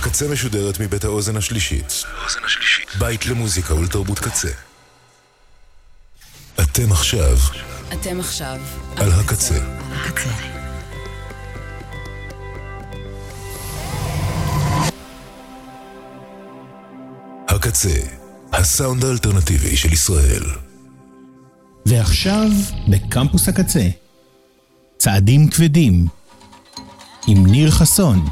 הקצה משודרת מבית האוזן השלישית. בית למוזיקה ולתרבות קצה. אתם עכשיו אתם עכשיו על הקצה. הקצה. הקצה, הסאונד האלטרנטיבי של ישראל. ועכשיו, בקמפוס הקצה, צעדים כבדים, עם ניר חסון.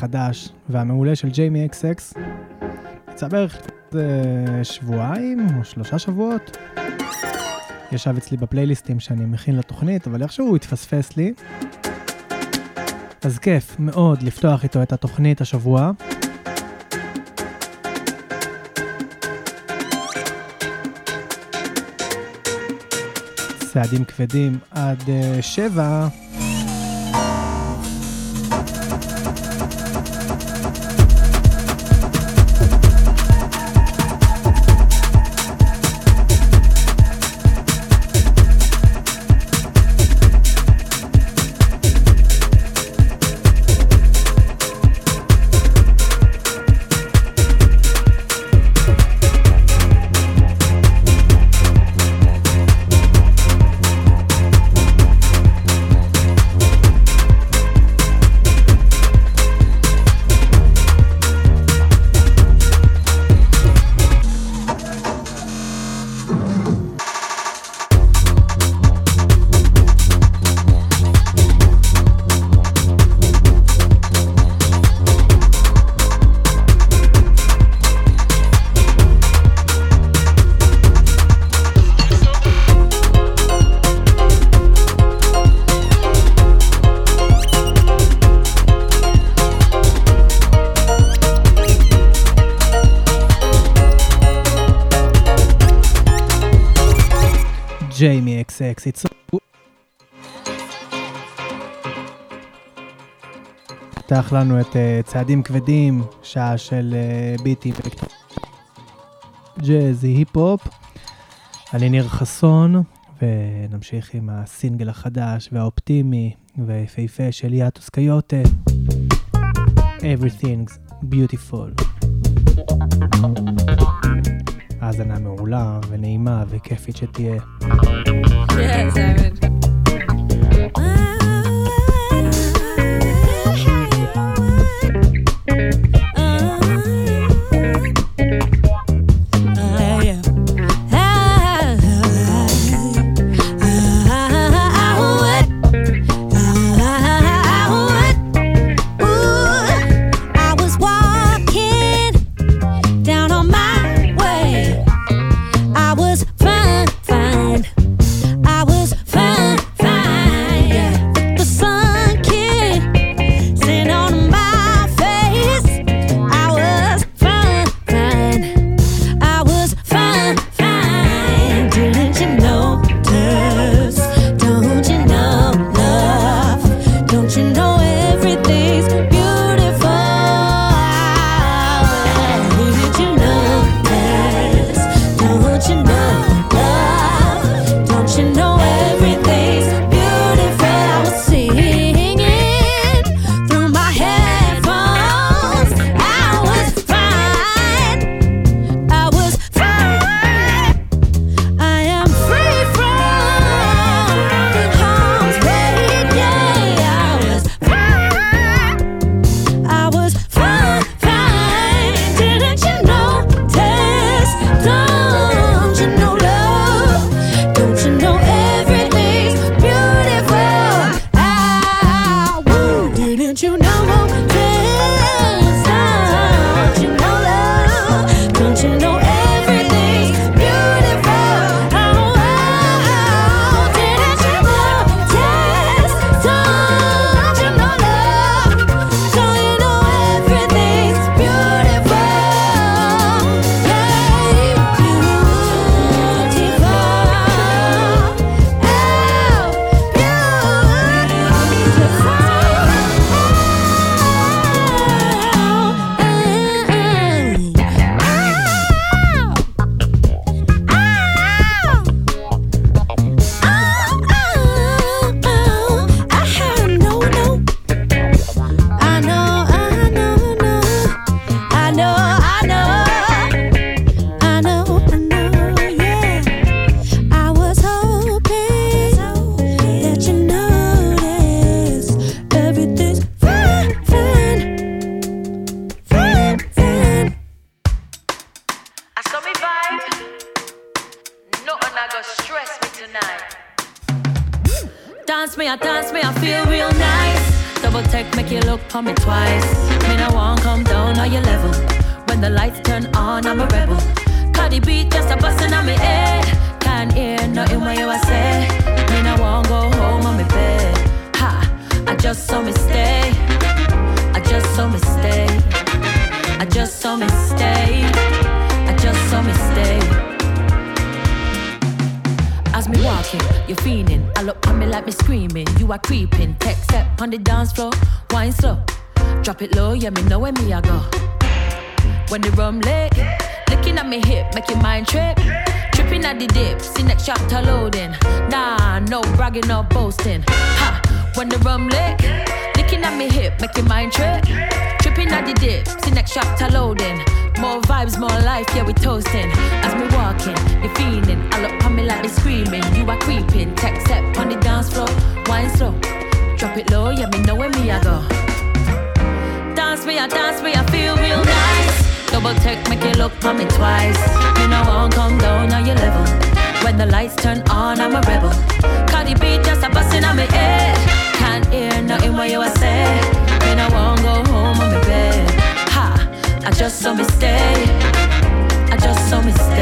החדש והמעולה של ג'יימי אקס אקס יצא בערך איזה שבועיים או שלושה שבועות. ישב אצלי בפלייליסטים שאני מכין לתוכנית, אבל איכשהו הוא התפספס לי. אז כיף מאוד לפתוח איתו את התוכנית השבוע. צעדים כבדים עד uh, שבע. פותח לנו את אה, צעדים כבדים, שעה של אה, ביטים, ג'אז, היפ-הופ. אני ניר חסון, ונמשיך עם הסינגל החדש והאופטימי והיפהפה של יאטוס קיוטה. Everything's Beautiful. האזנה מעולה ונעימה וכיפית שתהיה. Yeah, when the rum lick, Looking at me hip, making mind trip. Tripping at the dips, see next chapter loading. Nah, no bragging or boasting. Ha, when the rum lick, Looking at me hip, making mind trip. Tripping at the dips, see next chapter loading. More vibes, more life, yeah, we toasting. As we walking, you're feeling. I look at me like they screaming. You are creeping. Tech step on the dance floor, wine slow. Drop it low, yeah, me know where me I go. Dance me, I dance me, I feel real nice. Double take, make you look for me twice. You know I won't come down on your level. When the lights turn on, I'm a rebel. Cardi B just a bustin' on my head. Can't hear nothing what you are saying. You know I won't go home on my bed. Ha! I just saw me stay. I just saw me stay.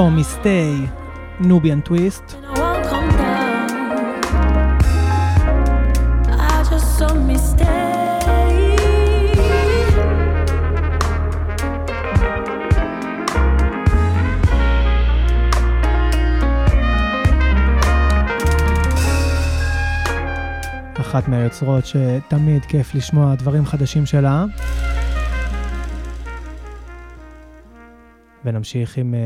Before Me Stay, נוביאן טוויסט. אחת מהיוצרות שתמיד כיף לשמוע דברים חדשים שלה. ונמשיך עם אה,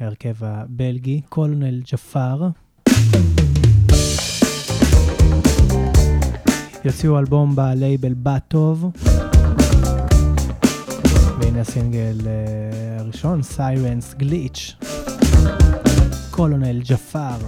ההרכב uh, הבלגי, קולונל ג'פאר. יוציאו אלבום בלייבל בת טוב. והנה הסינגל uh, הראשון, סיירנס גליץ'. קולונל ג'פאר.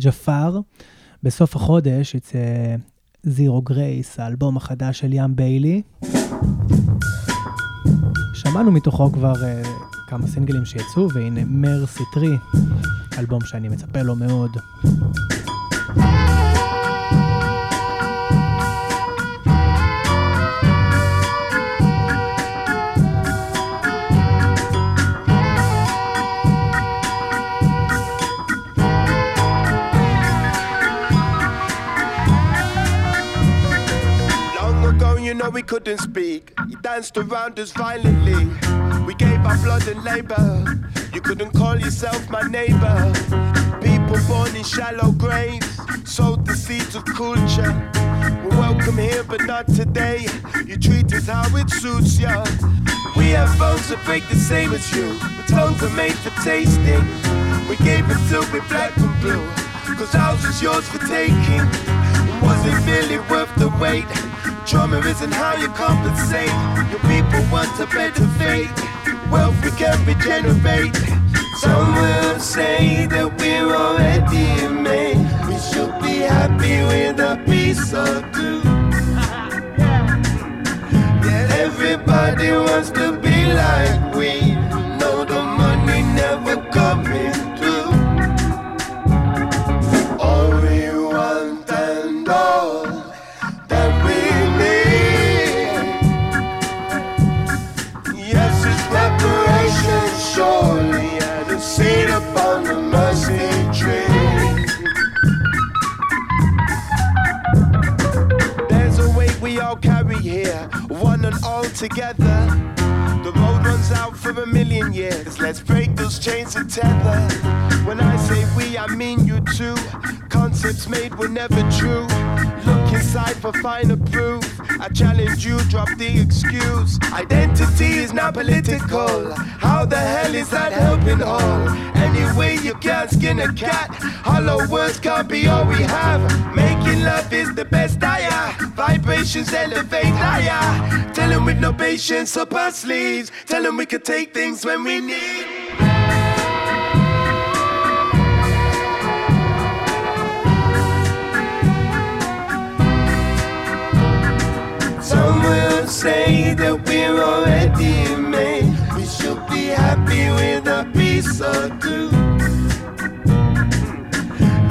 ג'פר. בסוף החודש יצא זירו גרייס, האלבום החדש של ים ביילי. שמענו מתוכו כבר uh, כמה סינגלים שיצאו, והנה מרסי טרי, אלבום שאני מצפה לו מאוד. We couldn't speak. You danced around us violently. We gave our blood and labor. You couldn't call yourself my neighbor. People born in shallow graves sowed the seeds of culture. We're welcome here, but not today. You treat us how it suits ya. We have bones that break the same as you, but tongues are made for tasting. We gave it till we're black and blue, cause ours was yours for taking. Was it really worth the wait? Trauma isn't how you compensate. Your people want a better fate. Wealth we can regenerate. Some will say that we're already made. We should be happy with a piece or two. Yet everybody wants to be like we. Together. The road runs out for a million years. Let's break those chains and tether. When I say we, I mean you too. Concepts made were never true. Look inside for finer proof. I challenge you, drop the excuse. Identity is not political. How the hell is that helping all? Anyway, you can't skin a cat. Hollow words can't be all we have. Making love is the best higher. Vibrations elevate higher. Tell Tell 'em with no patience up our sleeves. Tell Tell 'em we could take things when we need. Some will say that we're already made. We should be happy with a piece or two.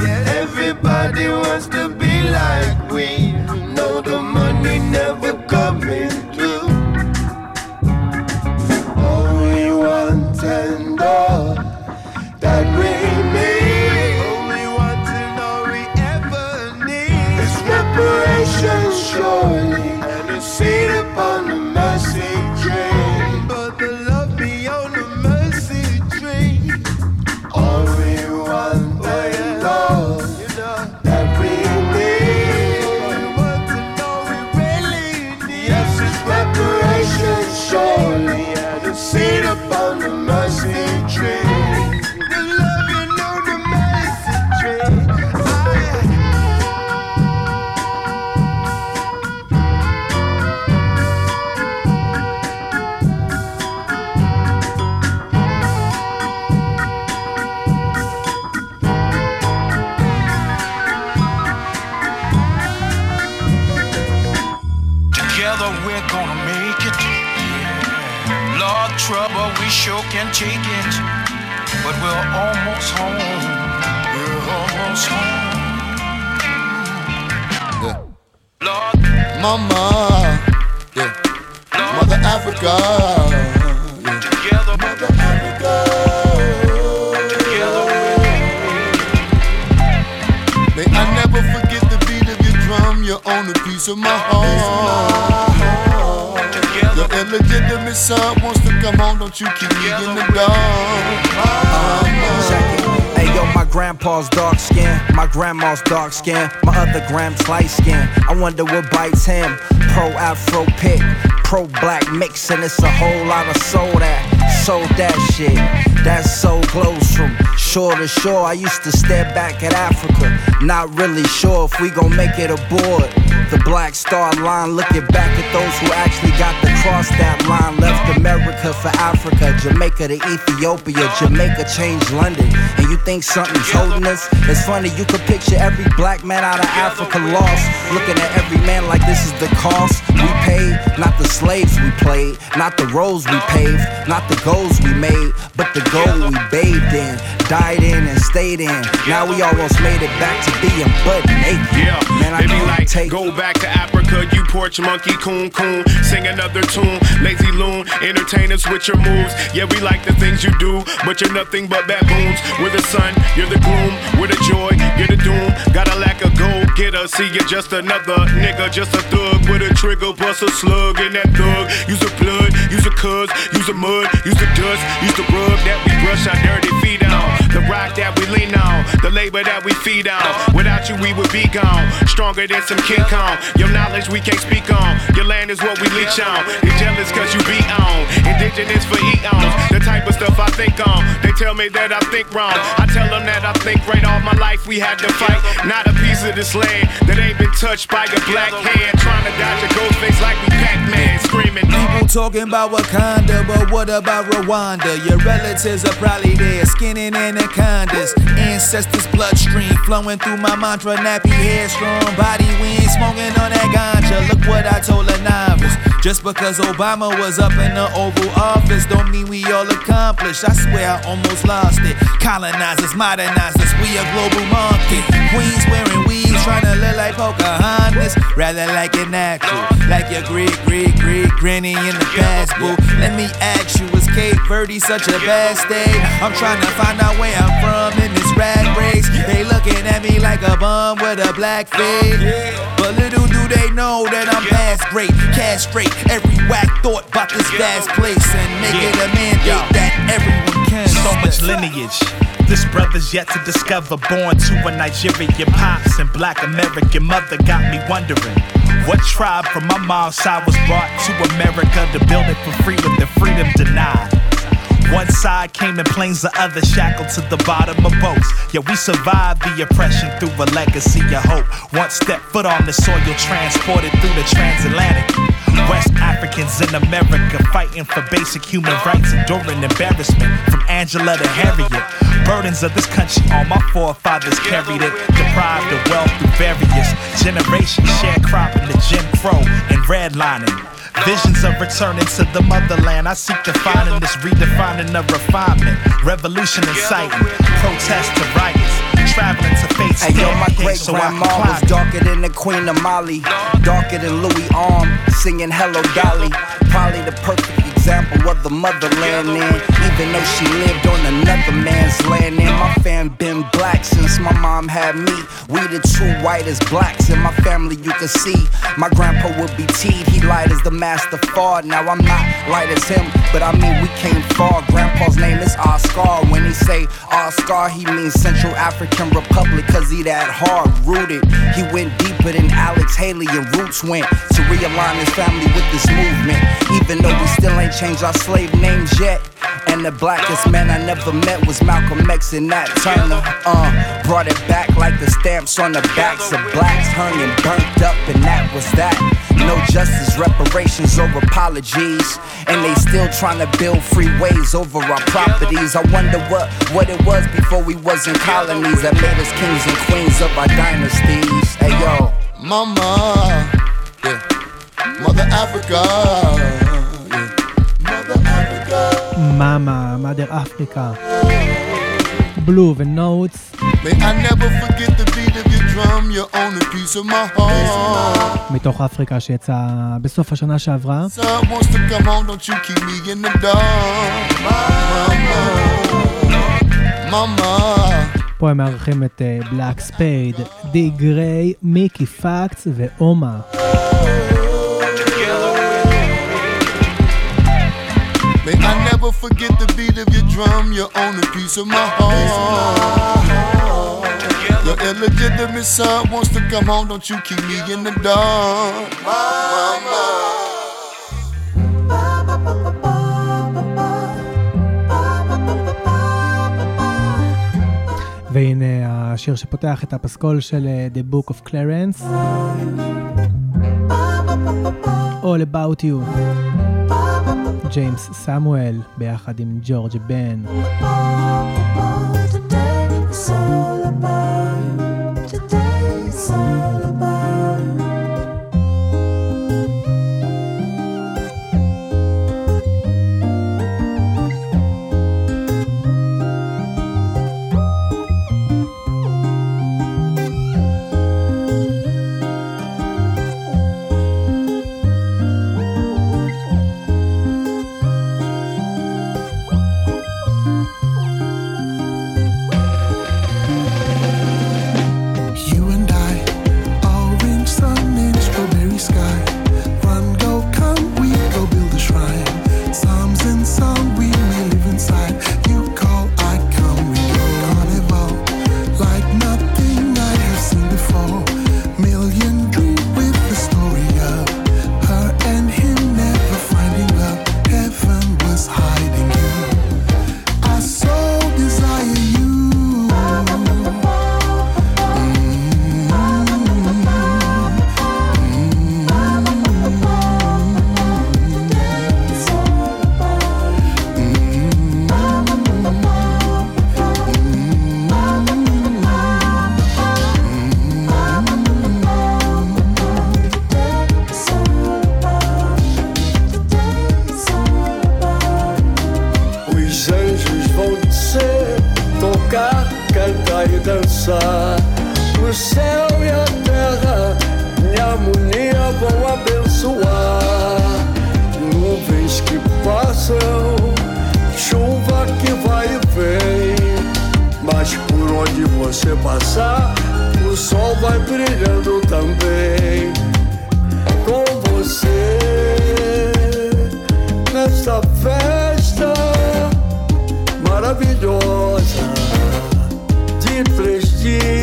Yeah, everybody wants to be like we. The money never coming through. All we want and all that we need. We want all we ever need is reparations, surely, take it. But we're almost home. We're almost home. Lord, Mama, yeah. Lord, Mother Africa, yeah. together, Mother Africa. together May I never forget the beat of your drum. You own a piece of my heart. Illegitimate son wants to come home. Don't you keep me in the. Check it. Hey yo, my grandpa's dark skin, my grandma's dark skin, my other grand's light skin. I wonder what bites him. Pro Afro pick, pro black mix, and it's a whole lot of soul that sold that shit. That's so close from shore to shore. I used to stare back at Africa, not really sure if we gon' make it aboard. The Black Star Line, looking back at those who actually got to cross that line. Left America for Africa, Jamaica to Ethiopia, Jamaica changed London. And you think something's holding us? It's funny, you could picture every black man out of Africa lost. Looking at every man like this is the cost we paid, not the slaves we played, not the roads we paved, not the goals we made, but the goal we bathed in, died in, and stayed in. Now we almost made it back to being butt naked. Yeah, man, I they be like, take go back to Africa, you porch monkey, coon coon. Sing another tune, lazy loon, entertain us with your moves. Yeah, we like the things you do, but you're nothing but baboons. We're the sun, you're the gloom, we're the joy, you're the doom. Got a lack of gold getter, see you're just another nigga, just a thug with a trigger, bust a slug in that thug. Use a blood, use a cuz, use a mud, use the dust, use the rug that we brush our dirty feet on. The rock that we lean on, the labor that we feed on. Without you, we would be gone. Stronger than some King Kong. Your knowledge we can't speak on. Your land is what we leech on. You're jealous cause you be on. Indigenous for eons. The type of stuff I think on. They tell me that I think wrong. I tell them that I think right all my life we had to fight. Not a piece of this land that ain't been touched by a black hand. Trying to dodge a ghost face like we Pac-Man. Screaming. People talking about Wakanda, but what about Rwanda? Your relatives are probably there, skinning anacondas. Ancestors' bloodstream flowing through my mantra. Nappy hair, strong body, we ain't smoking on that ganja. Look what I told a novice. Just because Obama was up in the Oval Office, don't mean we all accomplished. I swear I almost lost it. Colonizers, modernizers, we a global market. Queens wearing trying to look like Pocahontas. Rather like it natural, like your great, great, great granny in the past, boo. Let me ask you, was Cape Verde such a bad state? I'm trying to find out where I'm from in this rat race. They looking at me like a bum with a black face. But little do they know that I'm past great. Castrate every whack thought about this vast place and make it a mandate that everyone can. So much lineage. This brother's yet to discover. Born to a Nigerian pops and black American mother got me wondering. What tribe from my mom's side was brought to America to build it for free with the freedom denied? One side came in planes, the other shackled to the bottom of boats. Yeah, we survived the oppression through a legacy of hope. One step foot on the soil, transported through the transatlantic. West Africans in America fighting for basic human rights, enduring embarrassment from Angela to Harriet. Burdens of this country, all my forefathers carried it. Deprived of wealth through various generations, sharecropping the Jim Crow and redlining. Visions of returning to the motherland. I seek defining this redefining of refinement. Revolution inciting, protest to riots. Traveling to face Hey yo, my great so grandma can was darker than the Queen of Mali, darker than Louis Arm, singing Hello Dolly. Probably the perfect example of the motherland. And even though she lived on another man's land, and my fam been black since my mom had me. We the true whitest blacks in my family. You can see my grandpa would be teed. He light as the master far. Now I'm not light as him, but I mean we came far. Grandpa's name is Oscar. When he say Oscar, he means Central African Republic, cause he that hard rooted. He went deeper than Alex Haley and Roots went to realign his family with this movement. Even though we still ain't changed our slave names yet. And the blackest man I never met was Malcolm X and Nat Turner. Uh, brought it back like the stamps on the backs of blacks hung and burnt up, and that was that. No justice, reparations, or apologies. And they still trying to build freeways over our properties. I wonder what, what it was before we was in colonies that made us kings and queens of our dynasties. Hey yo. Mama, yeah. Mother Africa, yeah. Mother Africa. מאמה, מאדר אפריקה, בלו ונוטס. מתוך אפריקה שיצא בסוף השנה שעברה. פה הם מארחים את בלאק ספייד, די גריי, מיקי פאקס ואומה. Man, I never forget the beat of your drum. You own a piece of my heart. Your illegitimate son wants to come home. Don't you keep me in the dark, mama. והנה השיר שפותח את הפסקול של The Book of Clarence. All About You. ג'יימס סמואל ביחד עם ג'ורג' בן. passar, o sol vai brilhando também com você nesta festa maravilhosa de prestígio.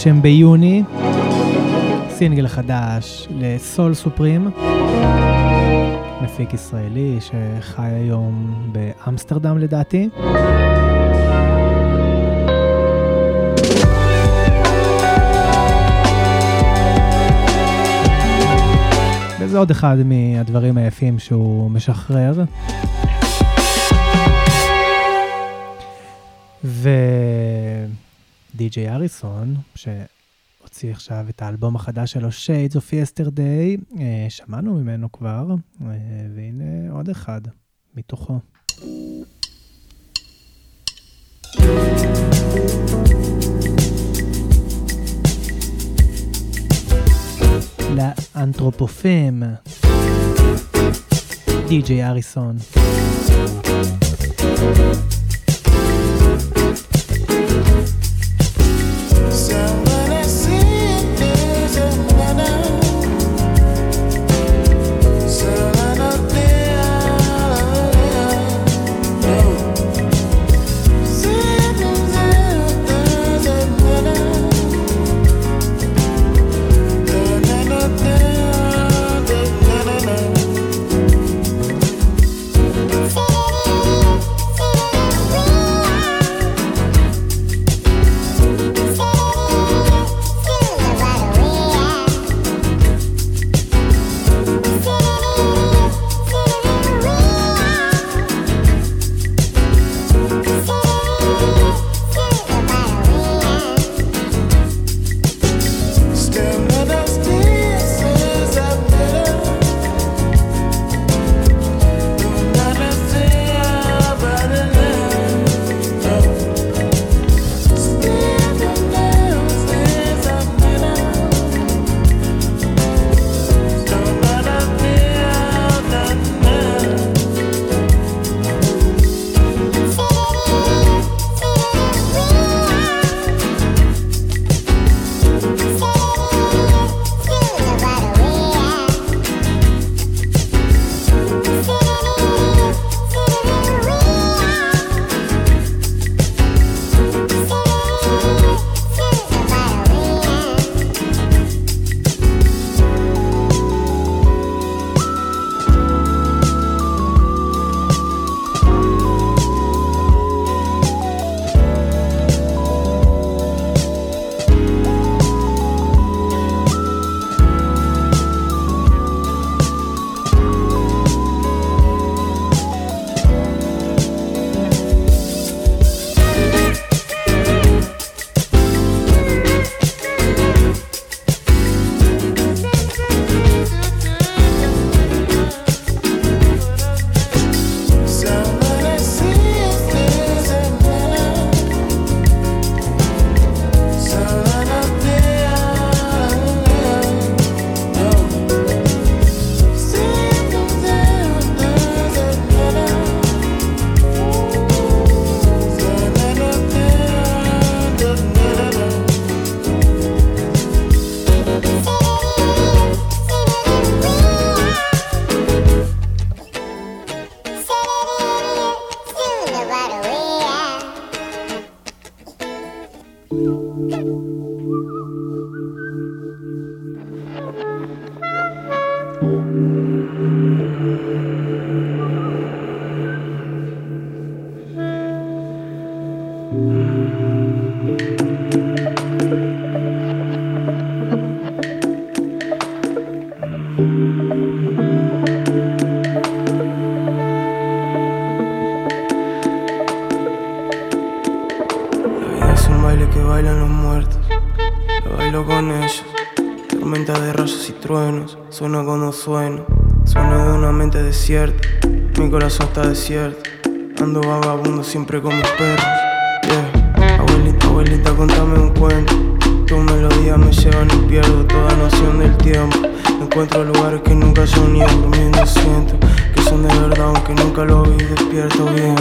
גשם ביוני, סינגל חדש לסול סופרים, מפיק ישראלי שחי היום באמסטרדם לדעתי. וזה עוד אחד מהדברים היפים שהוא משחרר. ודי.ג'יי אריסון, שהוציא עכשיו את האלבום החדש שלו, Shades of Yesterday, אה, שמענו ממנו כבר, אה, והנה עוד אחד מתוכו. לאנתרופופם, די.ג'יי אריסון. suena, Mi corazón está desierto, ando vagabundo siempre con mis perros. Yeah. Abuelita, abuelita, contame un cuento. Tu melodía me llevan y pierdo toda noción del tiempo. Encuentro lugares que nunca soñé, durmiendo siento que son de verdad, aunque nunca lo vi. Despierto bien,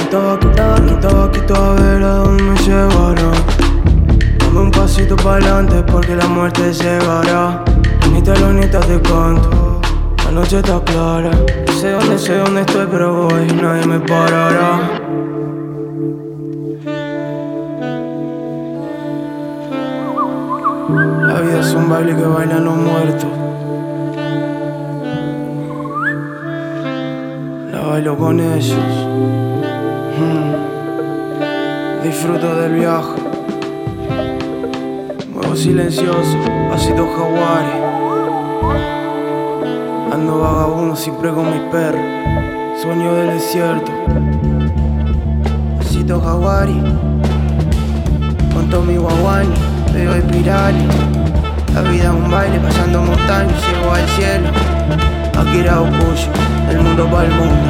estaba aquí, estaba aquí, a ver a dónde me llevará. Dame un pasito para adelante porque la muerte llegará. Ni te canto, la la noche está clara. Sé dónde, sé dónde estoy, pero voy, nadie me parará. La vida es un baile que bailan los muertos. La bailo con ellos. Hmm. Disfruto del viaje. Muevo silencioso, así pasito jaguares. Ando vagabundo siempre con mis perros. Sueño del desierto. Pasito jaguari. Con todo mi guaguani. Veo espirales. La vida es un baile pasando montañas. Llego al cielo. Aquí era Ocuyo. El mundo para el mundo.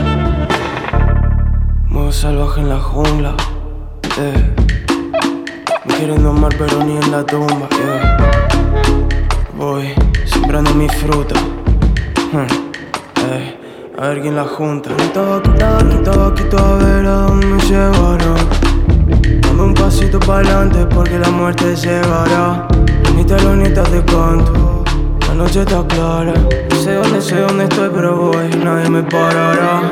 Muevo salvaje en la jungla. Eh. Me quieren domar pero ni en la tumba. yeah. Voy sembrando mi fruta. Hmm. Ey, a ver quién la junta. Quito, quito, quito, quito, a ver a dónde me llevará. Dame un pasito para adelante porque la muerte llegará. Ni talonitas de canto, la noche está clara. No sé dónde, sé dónde estoy, pero voy, nadie me parará.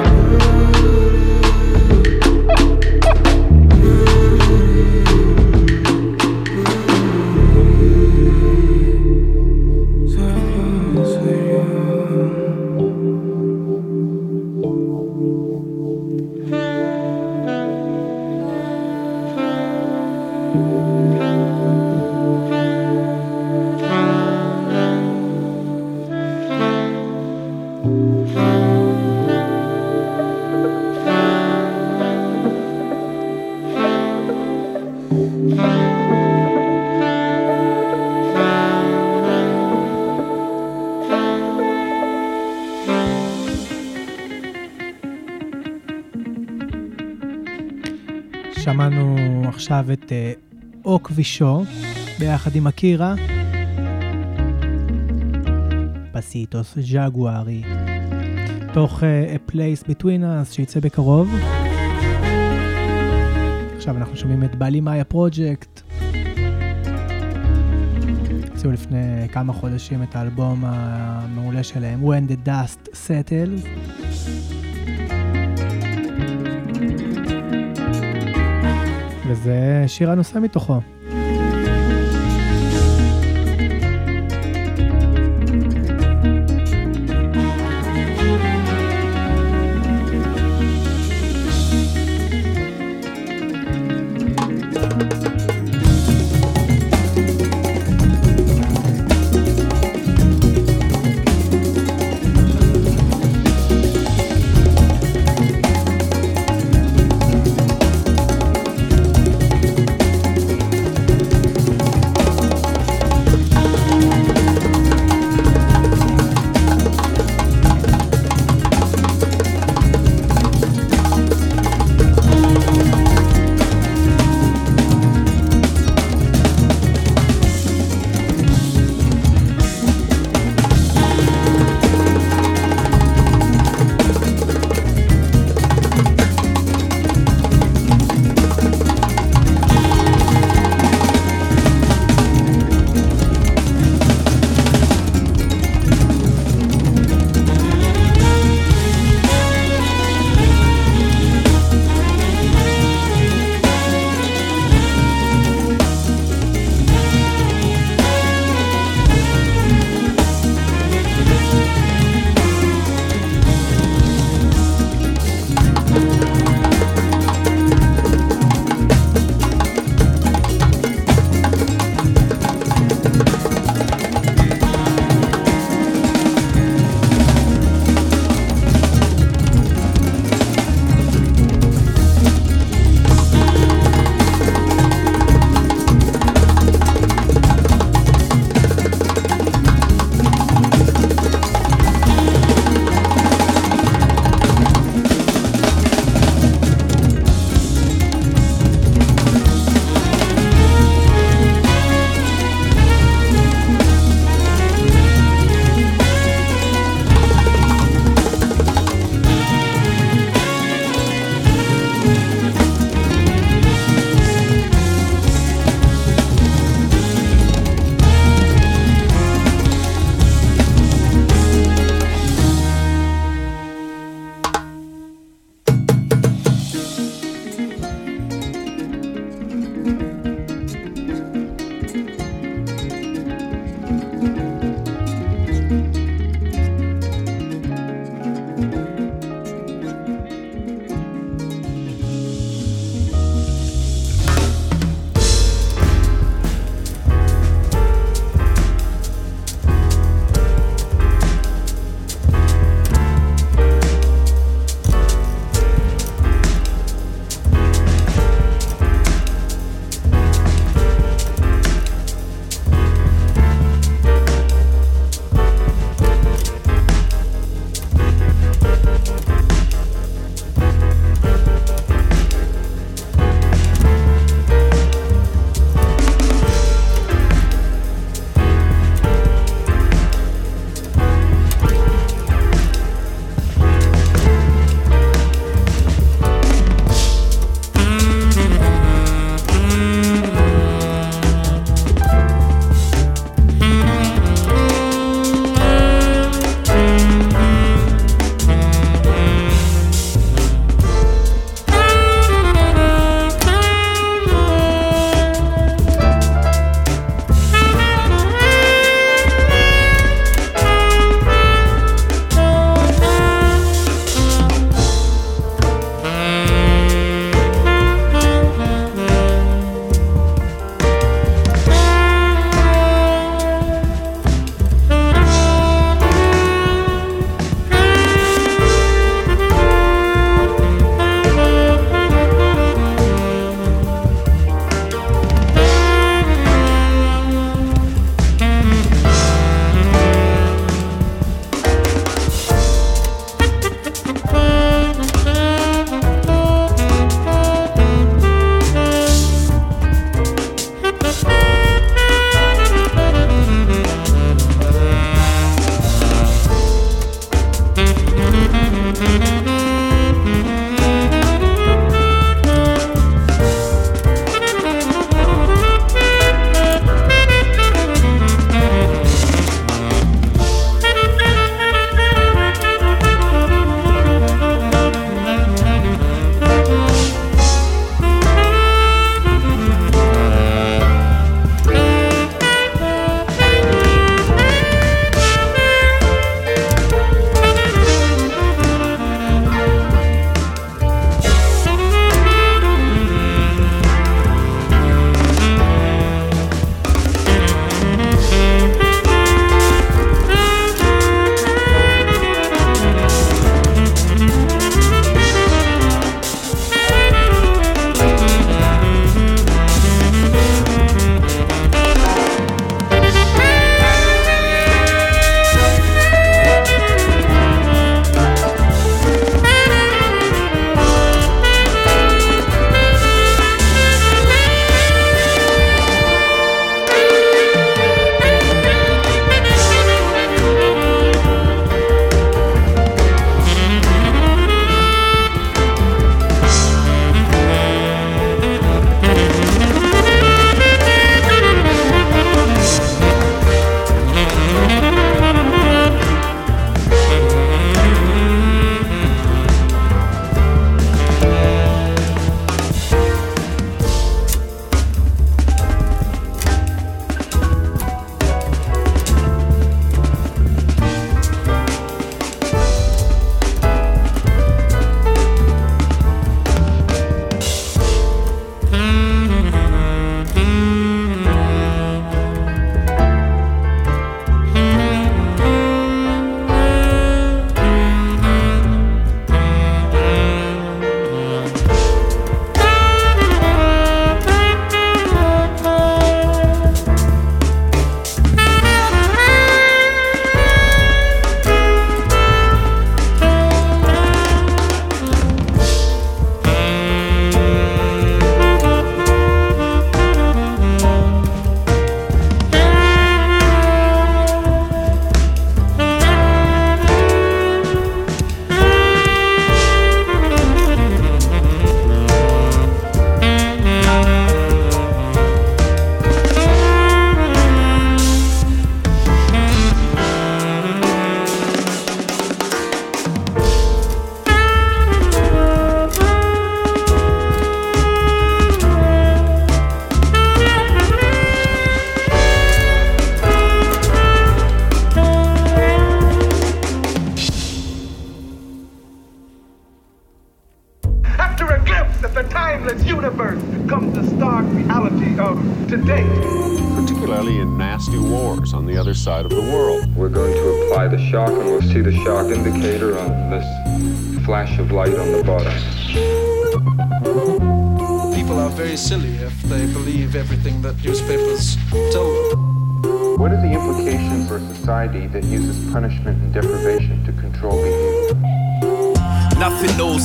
שמענו עכשיו את אה, או כבישו, ביחד עם אקירה. פסיטוס ז'גוארי. תוך אה, A Place Between Us שיצא בקרוב. עכשיו אנחנו שומעים את בעלי מאיה פרויקט. הוציאו לפני כמה חודשים את האלבום המעולה שלהם, When the Dust Settles. וזה שיר הנושא מתוכו.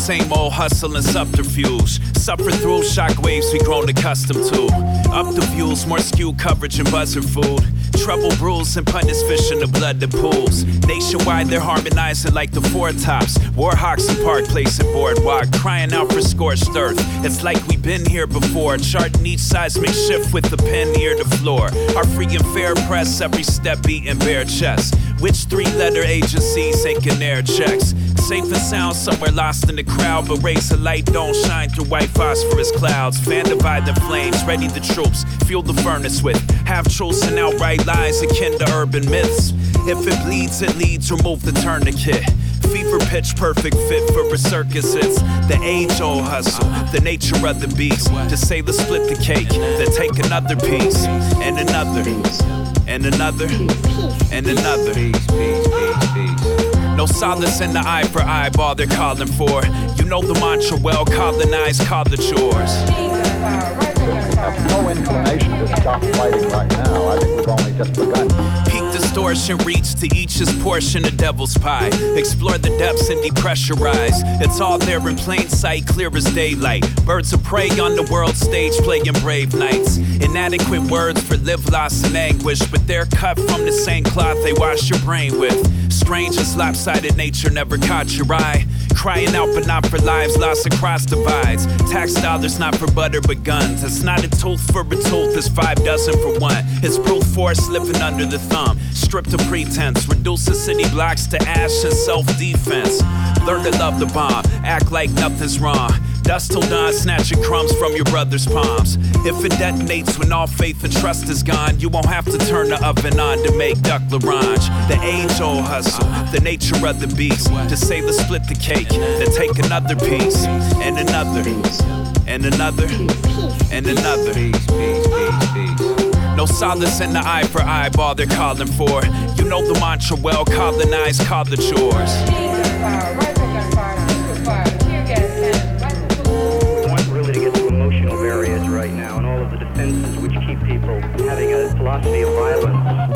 Same old hustle and subterfuge. Suffer through shockwaves we grown accustomed to. Up the views, more skewed coverage and buzzer food. Trouble rules and punters fish in the blood that pools. Nationwide, they're harmonizing like the four tops. Warhawks in Park Place and Boardwalk, crying out for scorched earth. It's like we've been here before, charting each seismic shift with the pen near the floor. Our free and fair press, every step beating bare chest. Which three letter agencies sinking air checks? Safe and sound somewhere lost in the crowd, but rays of light don't shine through white phosphorus clouds. Fan divide the flames, ready the troops, fuel the furnace with half truths and outright lies akin to urban myths. If it bleeds, it leads, remove the tourniquet. Fever pitch, perfect fit for a circus. It's the age old hustle, the nature of the beast. To say the split the cake, then take another piece, and another, and another, and another. No solace in the eye for eyeball they're calling for. You know the mantra well, colonized, call it yours. Have no inclination to stop fighting right now. I think we've only just begun. Peak distortion, reach to each his portion of devil's pie. Explore the depths and depressurize. It's all there in plain sight, clear as daylight. Birds of prey on the world stage, playing brave nights. Inadequate words for live, loss, and anguish, but they're cut from the same cloth they wash your brain with. Strange and lopsided nature never caught your eye. Crying out, but not for lives lost across divides. Tax dollars not for butter but guns. It's not a tooth for a tooth, it's five dozen for one. It's brute force living under the thumb. Stripped of pretense, reduces city blocks to ash and self defense. Learn to love the bomb, act like nothing's wrong. Dust till dawn, snatching crumbs from your brother's palms. If it detonates when all faith and trust is gone, you won't have to turn the oven on to make duck l'orange. The age old hustle, the nature of the beast. To say the split the cake, then take another piece, and another, and another, and another. No solace in the eye for eyeball they're calling for. You know the mantra well, colonized, call emotional barriers right now and all of the defenses which keep people having a philosophy of violence.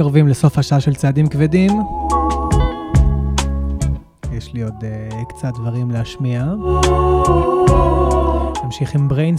מתקרבים לסוף השעה של צעדים כבדים. יש לי עוד uh, קצת דברים להשמיע. נמשיך עם brain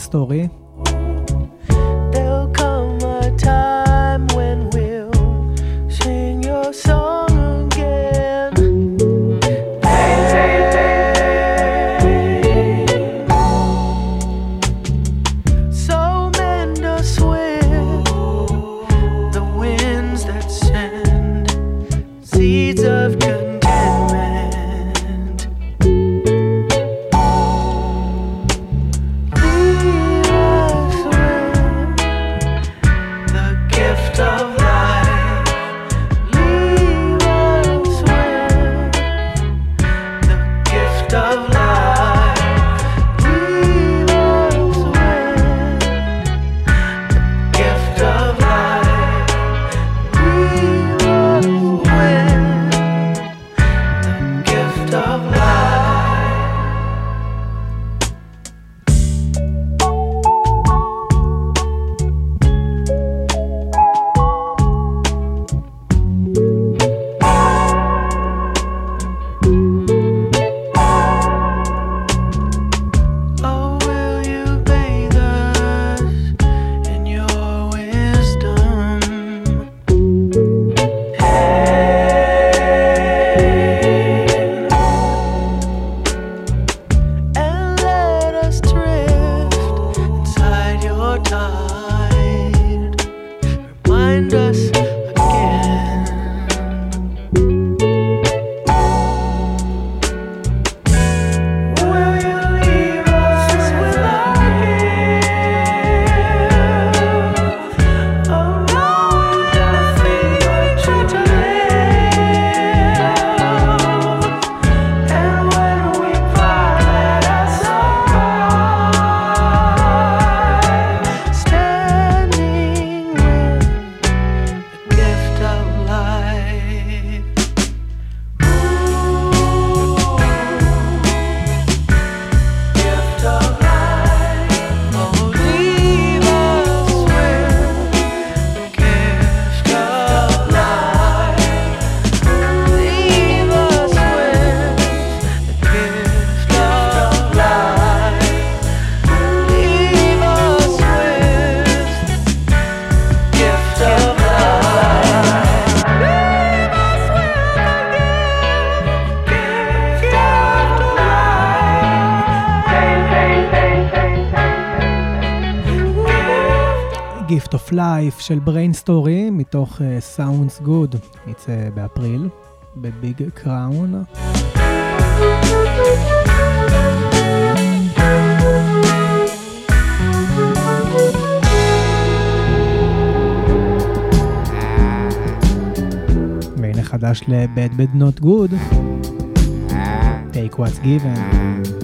רליף של בריינסטורי מתוך אה, Sounds Good, יצא אה, באפריל בביג קראון. והנה חדש ל-Bad Bad Not Good, Take What's Given.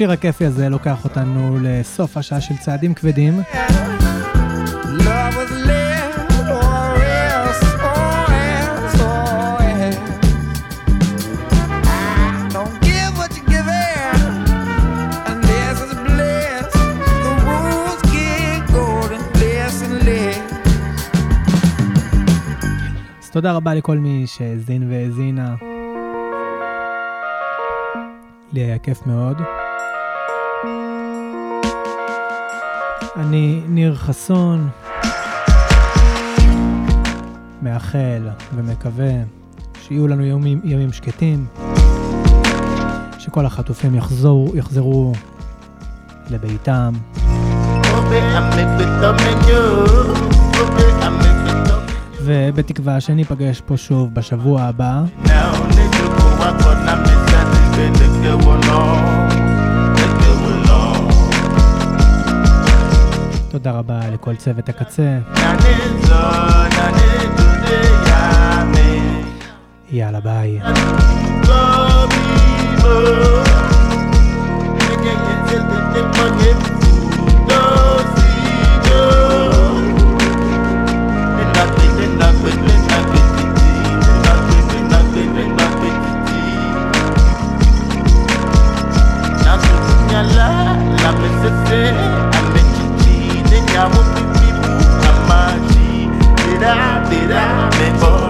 השיר הכיפי הזה לוקח אותנו לסוף השעה של צעדים כבדים. תודה רבה לכל מי שהאזין והאזינה. לי היה כיף מאוד. אני ניר חסון, מאחל ומקווה שיהיו לנו ימים, ימים שקטים, שכל החטופים יחזור, יחזרו לביתם. ובתקווה שניפגש פה שוב בשבוע הבא. Now, תודה רבה לכל צוות הקצה. יאללה ביי. La, la, la, la, la, la, la, la, I won't be people, I'm Did I, did I, never